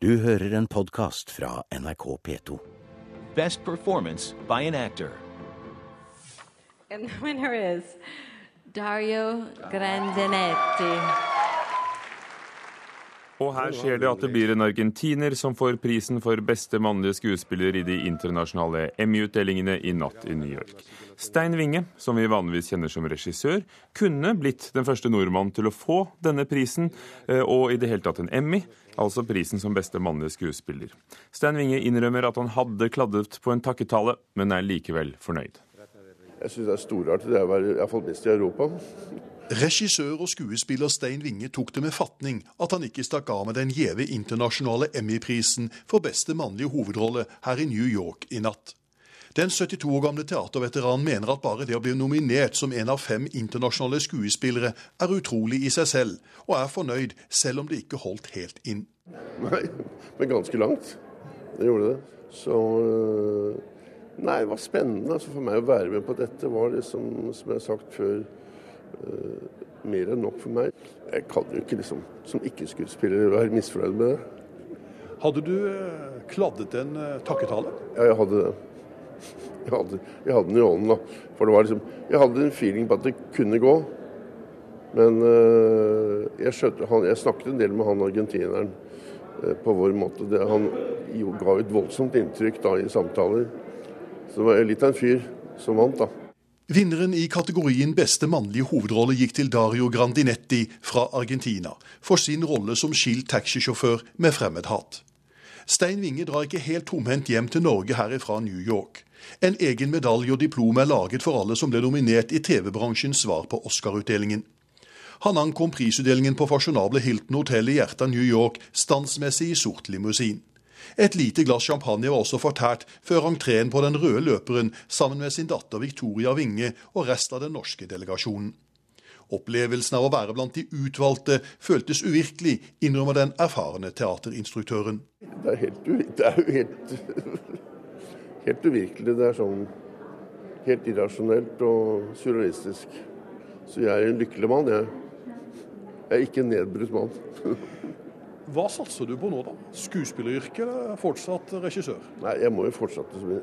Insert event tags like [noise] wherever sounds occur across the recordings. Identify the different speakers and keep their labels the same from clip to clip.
Speaker 1: Du hører en podkast fra NRK P2.
Speaker 2: Best performance by an actor.
Speaker 3: And the winner is Dario Grandinetti.
Speaker 4: Og her skjer det at det blir en argentiner som får prisen for beste mannlige skuespiller i de internasjonale Emmy-utdelingene i natt i New York. Stein Winge, som vi vanligvis kjenner som regissør, kunne blitt den første nordmann til å få denne prisen, eh, og i det hele tatt en Emmy, altså prisen som beste mannlige skuespiller. Stein Winge innrømmer at han hadde kladdet på en takketale, men er likevel fornøyd.
Speaker 5: Jeg syns det er storartet. Det er iallfall best i Europa.
Speaker 6: Regissør og skuespiller Stein Winge tok det med fatning at han ikke stakk av med den gjeve internasjonale Emmy-prisen for beste mannlige hovedrolle her i New York i natt. Den 72 år gamle teaterveteranen mener at bare det å bli nominert som en av fem internasjonale skuespillere er utrolig i seg selv, og er fornøyd selv om det ikke holdt helt inn.
Speaker 5: Nei, men ganske langt. Det gjorde det. Så øh, Nei, det var spennende. Altså for meg å være med på dette var liksom, som jeg har sagt før uh, mer enn nok for meg. Jeg kan jo ikke liksom, som ikke-skuespiller være misfornøyd med det.
Speaker 6: Hadde du uh, kladdet en takketale?
Speaker 5: Ja, jeg hadde det. Jeg hadde, jeg hadde den i ånden, da. For det var liksom Jeg hadde en feeling på at det kunne gå. Men jeg, skjøtte, han, jeg snakket en del med han argentineren på vår måte. Det, han ga et voldsomt inntrykk da i samtaler. Så det var litt av en fyr som vant, da.
Speaker 6: Vinneren i kategorien beste mannlige hovedrolle gikk til Dario Grandinetti fra Argentina for sin rolle som skilt taxisjåfør med fremmedhat. Stein Winge drar ikke helt tomhendt hjem til Norge herifra New York. En egen medalje og diplom er laget for alle som ble nominert i TV-bransjens svar på Oscar-utdelingen. Han ankom prisutdelingen på fasjonable Hilton hotell i hjertet av New York standsmessig i sort limousin. Et lite glass champagne var også fortært før entreen på den røde løperen sammen med sin datter Victoria Winge og resten av den norske delegasjonen. Opplevelsen av å være blant de utvalgte føltes uvirkelig, innrømmer den erfarne teaterinstruktøren.
Speaker 5: Det er, helt, det er jo helt, helt uvirkelig. Det er sånn helt irrasjonelt og surrealistisk. Så jeg er en lykkelig mann, jeg. Jeg er ikke en nedbrutt mann. [laughs]
Speaker 6: Hva satser du på nå, da? Skuespilleryrke eller fortsatt regissør?
Speaker 5: Nei, Jeg må jo fortsette som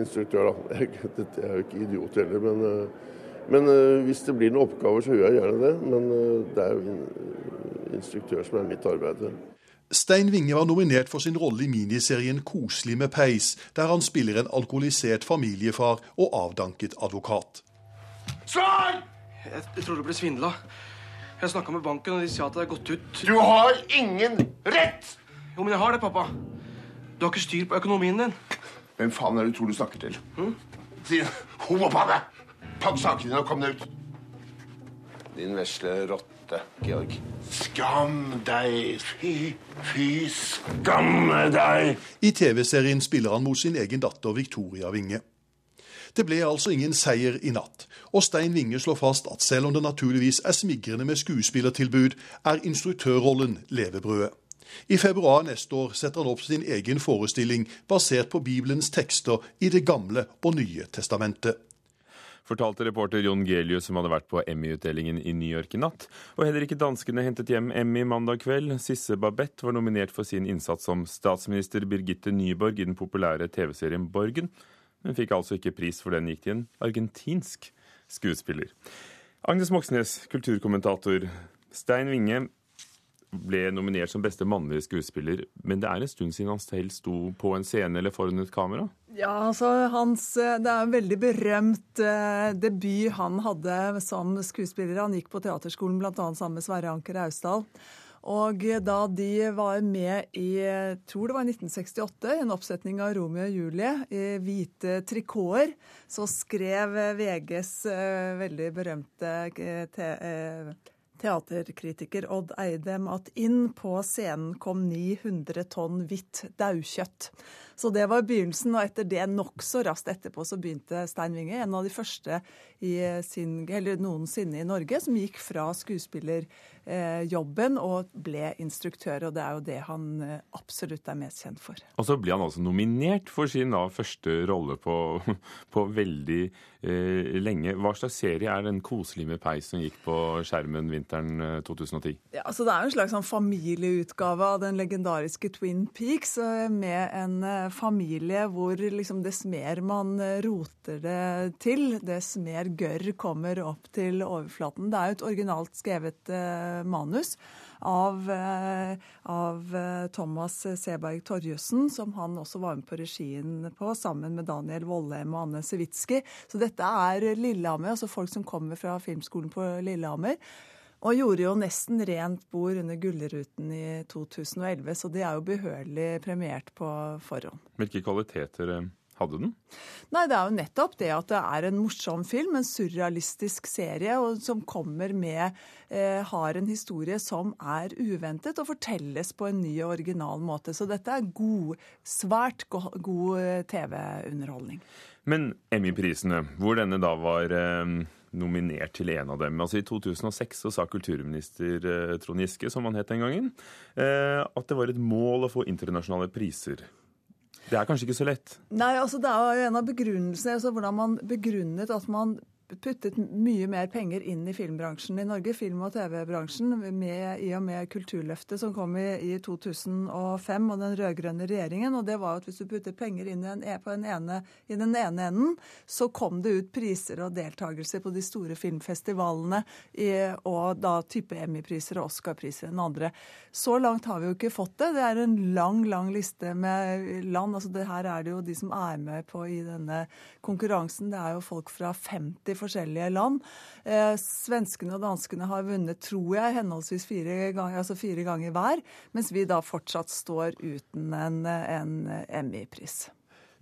Speaker 5: instruktør, da. Jeg, jeg er jo ikke idiot heller. Men, eh, men, eh, hvis det blir noen oppgaver, så gjør jeg gjerne det. Men eh, det er jo instruktør som er mitt arbeid.
Speaker 6: Stein Winge var nominert for sin rolle i miniserien 'Koselig med peis', der han spiller en alkoholisert familiefar og avdanket advokat.
Speaker 7: Jeg, jeg tror du ble svindla. Jeg snakka med banken, og de sa at det er gått ut.
Speaker 5: Du har ingen rett!
Speaker 7: Jo, men jeg har det, pappa. Du har ikke styr på økonomien din.
Speaker 5: Hvem faen er det du tror du snakker til? Hm? Din homopanne! Pakk sakene dine og kom deg ut. Din vesle rotte, Georg. Skam deg! Fy, fy, skamme deg!
Speaker 6: I TV-serien spiller han mot sin egen datter Victoria Winge. Det ble altså ingen seier i natt, og Stein Winge slår fast at selv om det naturligvis er smigrende med skuespillertilbud, er instruktørrollen levebrødet. I februar neste år setter han opp sin egen forestilling basert på Bibelens tekster i Det gamle og Nye testamentet.
Speaker 4: Fortalte reporter Jon Gelius som hadde vært på Emmy-utdelingen i New York i natt. Og heller ikke danskene hentet hjem Emmy mandag kveld. Sisse Babette var nominert for sin innsats som statsminister Birgitte Nyborg i den populære TV-serien Borgen men fikk altså ikke pris for den gikk til en argentinsk skuespiller. Agnes Moxnes, kulturkommentator. Stein Winge ble nominert som beste mannlige skuespiller, men det er en stund siden han selv sto på en scene eller foran et kamera?
Speaker 8: Ja, altså hans, Det er en veldig berømt eh, debut han hadde som skuespiller. Han gikk på teaterskolen bl.a. sammen med Sverre Anker Austdal. Og da de var med i jeg tror det var 1968, i en oppsetning av Romeo og Julie i hvite trikoter, så skrev VGs eh, veldig berømte eh, teaterkritiker Odd Eidem at inn på scenen kom 900 tonn hvitt daukjøtt. Så det var begynnelsen, og etter det nokså raskt etterpå så begynte Stein Winge, en av de første sin, noensinne i Norge, som gikk fra skuespillerjobben og ble instruktør. Og det er jo det han eh, absolutt er mest kjent for.
Speaker 4: Og så ble han altså nominert for sin da, første rolle på, [laughs] på veldig eh, lenge. Hva slags serie er den koselige med peis som gikk på skjermen vinteren 2010?
Speaker 8: Eh, ja, altså Det er jo en slags sånn familieutgave av den legendariske Twin Peaks, eh, med en familie hvor liksom dess mer man roter det til, dess mer gørr kommer opp til overflaten. Det er jo et originalt skrevet uh, manus av, uh, av uh, Thomas Seberg Torjussen, som han også var med på regien på, sammen med Daniel Vollheim og Anne Sewitsky. Så dette er Lillehammer, altså folk som kommer fra filmskolen på Lillehammer. Og gjorde jo nesten rent bord under Gullruten i 2011, så det er jo behørig premiert på forhånd.
Speaker 4: Hvilke kvaliteter hadde den?
Speaker 8: Nei, Det er jo nettopp det at det er en morsom film, en surrealistisk serie, og som kommer med eh, Har en historie som er uventet og fortelles på en ny og original måte. Så dette er god, svært go god eh, TV-underholdning.
Speaker 4: Men Emmy-prisene, hvor denne da var eh, nominert til en av dem. Altså I 2006 så sa kulturminister eh, Trond Giske, som han het den gangen, eh, at det var et mål å få internasjonale priser. Det er kanskje ikke så lett?
Speaker 8: Nei, altså det er jo en av begrunnelsene, altså hvordan man begrunnet at man puttet mye mer penger inn i filmbransjen i Norge, film- og TV-bransjen, i og med Kulturløftet som kom i, i 2005 og den rød-grønne regjeringen. Og det var at hvis du puttet penger inn i, en, en ene, i, den ene enden, så kom det ut priser og deltakelse på de store filmfestivalene, i, og da type Emmy-priser og Oscar-priser enn andre. Så langt har vi jo ikke fått det. Det er en lang, lang liste med land. altså det Her er det jo de som er med på i denne konkurransen. Det er jo folk fra 50 forskjellige land. Eh, svenskene og danskene har vunnet, tror jeg, henholdsvis fire ganger, altså fire ganger hver, mens vi da fortsatt står uten en, en Emmy-pris.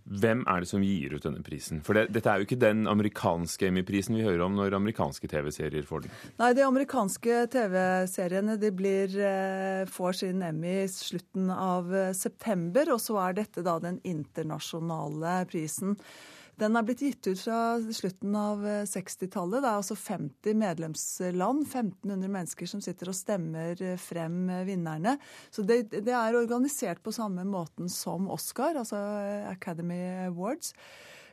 Speaker 4: Hvem er det som gir ut denne prisen? For det, Dette er jo ikke den amerikanske Emmy-prisen vi hører om når amerikanske TV-serier får den.
Speaker 8: Nei, de amerikanske TV-seriene de blir, eh, får sin Emmy i slutten av eh, september, og så er dette da den internasjonale prisen. Den er blitt gitt ut fra slutten av 60-tallet. Eh, det er altså 50 medlemsland, 1500 mennesker som sitter og stemmer eh, frem eh, vinnerne. Så det, det er organisert på samme måten som Oscar, altså Academy Awards.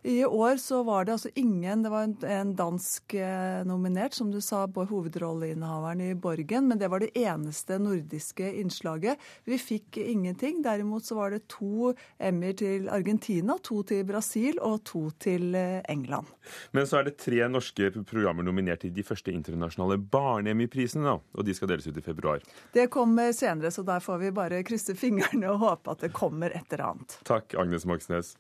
Speaker 8: I år så var det altså ingen Det var en, en dansk eh, nominert, som du sa, hovedrolleinnehaveren i Borgen, men det var det eneste nordiske innslaget. Vi fikk ingenting. Derimot så var det to Emmy til Argentina, to til Brasil og to til eh, England.
Speaker 4: Men så er det tre norske programmer nominert til de første internasjonale barne-Emmy-prisene, og de skal deles ut i februar.
Speaker 8: Det kommer senere, så der får vi bare krysse fingrene og håpe at det kommer et eller annet.
Speaker 4: Takk, Agnes Moxnes.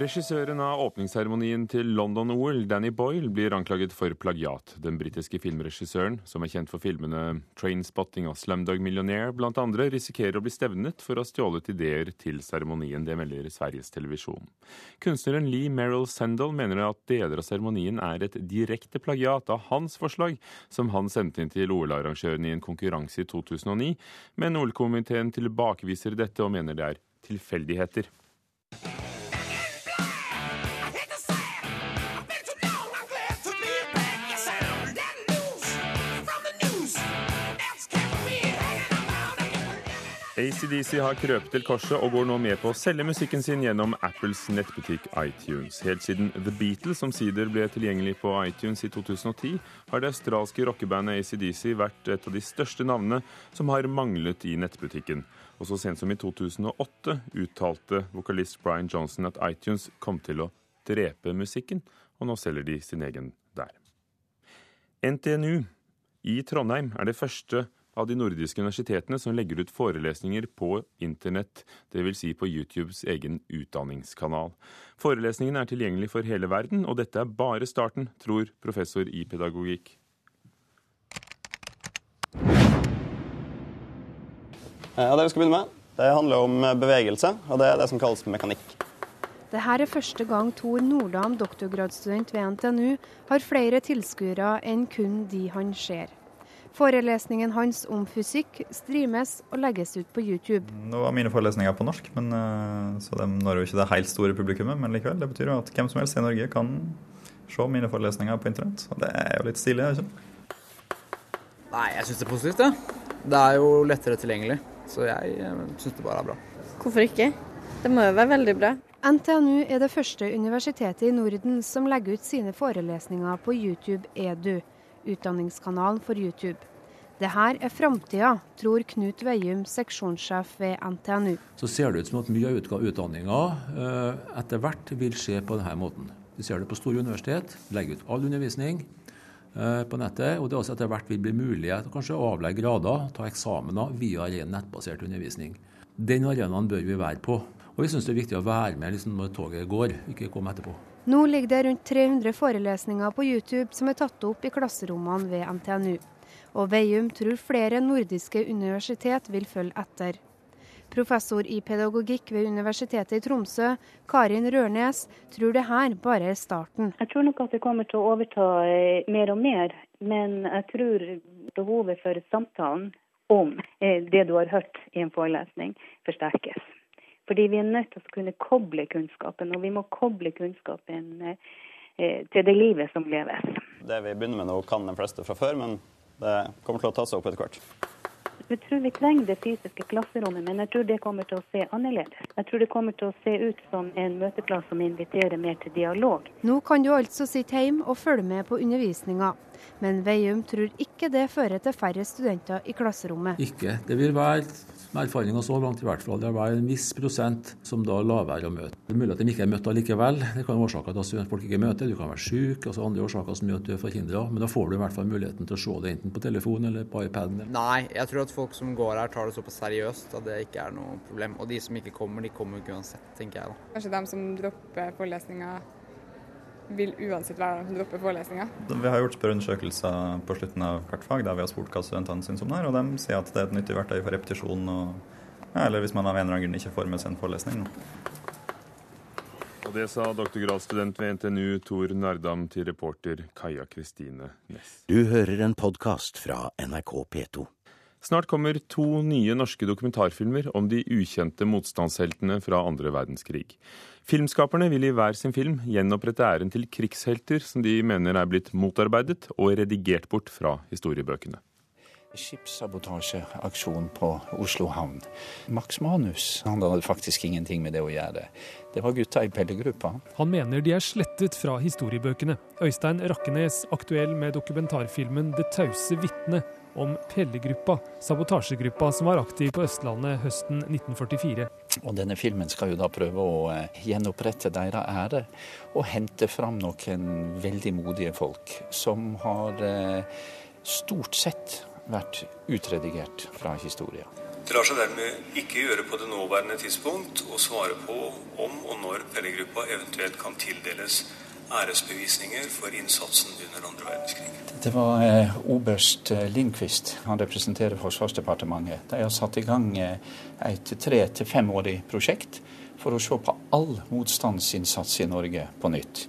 Speaker 4: Regissøren av åpningsseremonien til London-OL, Danny Boyle, blir anklaget for plagiat. Den britiske filmregissøren, som er kjent for filmene Trainspotting og Slumdog Millionaire blant andre, risikerer å bli stevnet for å ha stjålet ideer til seremonien. Det melder Sveriges Televisjon. Kunstneren Lee Merrill Sendal mener at deler av seremonien er et direkte plagiat av hans forslag, som han sendte inn til OL-arrangøren i en konkurranse i 2009, men OL-komiteen tilbakeviser dette og mener det er tilfeldigheter. ACDC har krøpet til korset og går nå med på å selge musikken sin gjennom Apples nettbutikk iTunes. Helt siden The Beatles omsider ble tilgjengelig på iTunes i 2010, har det australske rockebandet ACDC vært et av de største navnene som har manglet i nettbutikken. Og så sent som i 2008 uttalte vokalist Brian Johnson at iTunes kom til å drepe musikken, og nå selger de sin egen der. NTNU i Trondheim er det første av de nordiske universitetene som legger ut forelesninger på internett, dvs. Si på YouTubes egen utdanningskanal. Forelesningene er tilgjengelig for hele verden, og dette er bare starten, tror professor i pedagogikk.
Speaker 9: Ja, det vi skal begynne med, det handler om bevegelse, og det er det som kalles mekanikk.
Speaker 10: Dette er første gang Tor Nordam, doktorgradsstudent ved NTNU, har flere tilskuere enn kun de han ser. Forelesningen hans om fysikk streames og legges ut på YouTube.
Speaker 11: Nå var mine forelesninger på norsk, men, eh, så de når jo ikke det helt store publikummet. Men likevel, det betyr jo at hvem som helst i Norge kan se mine forelesninger på internett. Og det er jo litt stilig, ikke
Speaker 12: Nei, jeg syns det er positivt, ja. Det er jo lettere tilgjengelig. Så jeg eh, syns det bare er bra.
Speaker 13: Hvorfor ikke? Det må jo være veldig bra.
Speaker 10: NTNU er det første universitetet i Norden som legger ut sine forelesninger på YouTube Edu, utdanningskanalen for YouTube. Det her er framtida, tror Knut Veium, seksjonssjef ved NTNU.
Speaker 14: Så ser det ut som at mye av utdanninga eh, etter hvert vil skje på denne måten. Vi ser det på store universitet, legger ut all undervisning eh, på nettet. Og det også etter hvert vil bli til kanskje å avlegge grader, ta eksamener via ren nettbasert undervisning. Den arenaen bør vi være på. Og vi syns det er viktig å være med liksom når toget går, ikke komme etterpå.
Speaker 10: Nå ligger det rundt 300 forelesninger på YouTube som er tatt opp i klasserommene ved NTNU. Og Veium tror flere nordiske universitet vil følge etter. Professor i pedagogikk ved Universitetet i Tromsø, Karin Rørnes, tror det her bare er starten.
Speaker 15: Jeg tror nok at det kommer til å overta eh, mer og mer, men jeg tror behovet for samtalen om eh, det du har hørt i en forelesning, forsterkes. Fordi vi er nødt til å kunne koble kunnskapen, og vi må koble kunnskapen eh, til det livet som leves.
Speaker 9: Det vi begynner med nå, kan de fleste fra før, men det kommer til å ta seg opp etter hvert.
Speaker 15: Jeg tror vi trenger det fysiske klasserommet, men jeg tror det kommer til å se annerledes. Jeg tror det kommer til å se ut som en møteplass som inviterer mer til dialog.
Speaker 10: Nå kan du altså sitte hjemme og følge med på undervisninga, men Veium tror ikke det fører til færre studenter i klasserommet.
Speaker 14: Ikke. Det vil være med erfaringa så langt i hvert fall. Det var en viss prosent som da lar være å møte. Det er mulig at de ikke er møtt allikevel. Det kan være årsaker til at folk ikke møter. Du kan være syk, altså andre årsaker som gjør at du er forhindra. Men da får du i hvert fall muligheten til å se det enten på telefon eller på iPaden.
Speaker 12: Nei, jeg tror at folk som går her tar det såpass seriøst at det ikke er noe problem. Og de som ikke kommer, de kommer ikke uansett, tenker jeg da.
Speaker 16: Kanskje de som dropper forelesninger vil uansett være der droppe forelesninga.
Speaker 11: Vi har gjort spørreundersøkelser på slutten av hvert fag der vi har spurt hva studentene syns om det, og de sier at det er et nyttig verktøy for repetisjon, og, ja, eller hvis man av en eller annen grunn ikke får med seg en forelesning.
Speaker 4: Og Det sa doktorgradsstudent ved NTNU Tor Nardam til reporter Kaja Kristine Næss.
Speaker 1: Du hører en podkast fra NRK P2.
Speaker 4: Snart kommer to nye norske dokumentarfilmer om de ukjente motstandsheltene fra andre verdenskrig. Filmskaperne vil i hver sin film gjenopprette æren til krigshelter som de mener er blitt motarbeidet og redigert bort fra historiebøkene.
Speaker 17: Skipssabotasjeaksjon på Oslo havn. Max Manus han hadde faktisk ingenting med det å gjøre. Det var gutta i pellegruppa.
Speaker 18: Han mener de er slettet fra historiebøkene. Øystein Rakkenes, aktuell med dokumentarfilmen 'Det tause vitne', om Pellegruppa, sabotasjegruppa som var aktiv på Østlandet høsten 1944.
Speaker 17: Og denne filmen skal jo da prøve å eh, gjenopprette deres ære og hente fram noen veldig modige folk som har eh, stort sett vært utredigert fra historien.
Speaker 19: Det lar seg dermed ikke gjøre på det nåværende tidspunkt å svare på om og når Pellegruppa eventuelt kan tildeles æresbevisninger for innsatsen under andre verdenskrig.
Speaker 17: Det var eh, oberst eh, Lindqvist, han representerer Forsvarsdepartementet. De har satt i gang eh, et tre- til femårig prosjekt for å se på all motstandsinnsats i Norge på nytt.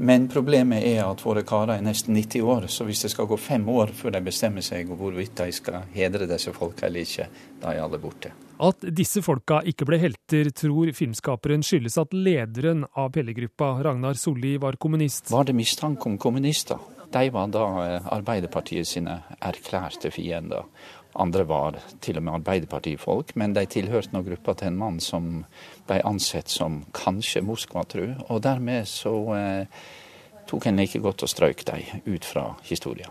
Speaker 17: Men problemet er at våre karer er nesten 90 år, så hvis det skal gå fem år før de bestemmer seg hvorvidt de skal hedre disse folka eller ikke, da er alle borte.
Speaker 18: At disse folka ikke ble helter, tror filmskaperen skyldes at lederen av Pellegruppa, Ragnar Solli, var kommunist.
Speaker 17: Var det mistanke om kommunister? De var da eh, Arbeiderpartiet sine erklærte fiender. Andre var til og med Arbeiderpartifolk, men de tilhørte nå gruppa til en mann som ble ansett som kanskje Moskva-tru, og dermed så eh, tok en like godt og strøyk dem ut fra historien.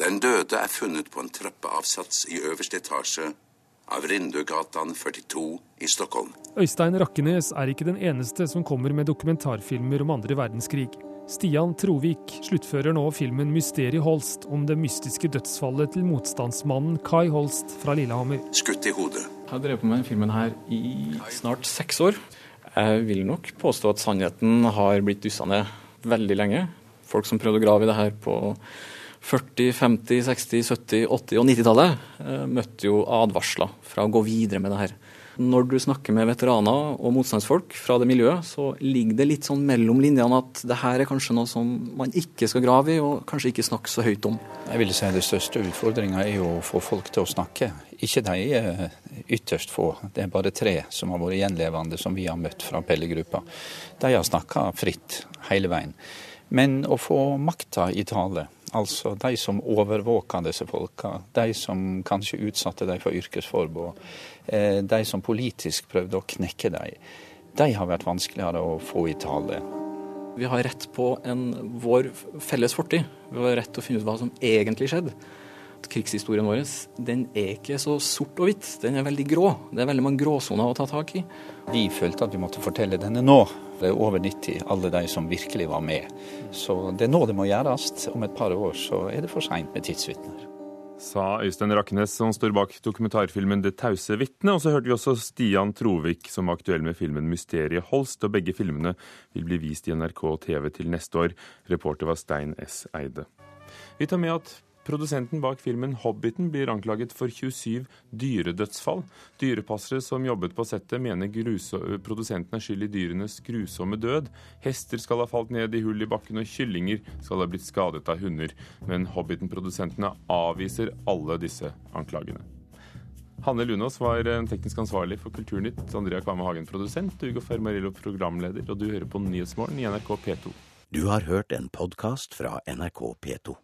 Speaker 20: Den døde er funnet på en trappeavsats i øverste etasje av Rindugatan 42 i Stockholm.
Speaker 18: Øystein Rakkenes er ikke den eneste som kommer med dokumentarfilmer om andre verdenskrig. Stian Trovik sluttfører nå filmen 'Mysteriet Holst' om det mystiske dødsfallet til motstandsmannen Kai Holst fra Lillehammer.
Speaker 20: Skutt i hodet.
Speaker 21: Jeg har drevet på med denne filmen her i snart seks år. Jeg vil nok påstå at sannheten har blitt dyssa ned veldig lenge. Folk som prøvde å grave i det her på 40-, 50-, 60-, 70-, 80- og 90-tallet, møtte jo advarsler fra å gå videre med det her. Når du snakker med veteraner og motstandsfolk fra det miljøet, så ligger det litt sånn mellom linjene at det her er kanskje noe som man ikke skal grave i, og kanskje ikke snakke så høyt om.
Speaker 17: Jeg vil si at Det største utfordringa er jo å få folk til å snakke. Ikke de eh, ytterst få. Det er bare tre som har vært gjenlevende som vi har møtt fra Pelle-gruppa. De har snakka fritt hele veien. Men å få makta i tale, altså de som overvåker disse folka, de som kanskje utsatte dem for yrkesforbud, eh, de som politisk prøvde å knekke dem, de har vært vanskeligere å få i tale.
Speaker 21: Vi har rett på en, vår felles fortid. Vi har rett til å finne ut hva som egentlig skjedde. Krigshistorien vår den er ikke så sort og hvitt, den er veldig grå. Det er veldig mange gråsoner å ta tak i.
Speaker 17: Vi følte at vi måtte fortelle denne nå. Det er over 90, alle de som virkelig var med. Så det er nå det må gjøres. Om et par år så er det for seint med tidsvitner.
Speaker 4: Sa Øystein Raknes, som står bak dokumentarfilmen 'Det tause vitnet'. Og så hørte vi også Stian Trovik, som er aktuell med filmen 'Mysteriet Holst'. Og begge filmene vil bli vist i NRK TV til neste år. Reporter var Stein S. Eide. Vi tar med at Produsenten bak filmen 'Hobbiten' blir anklaget for 27 dyredødsfall. Dyrepassere som jobbet på settet, mener produsenten er skyld i dyrenes grusomme død. Hester skal ha falt ned i hull i bakken, og kyllinger skal ha blitt skadet av hunder. Men Hobbiten-produsentene avviser alle disse anklagene. Hanne Lunås var teknisk ansvarlig for Kulturnytt, Andrea Kvamme Hagen produsent, Ugo Fermarillo programleder, og du hører på Nyhetsmorgen i NRK P2.
Speaker 1: Du har hørt en podkast fra NRK P2.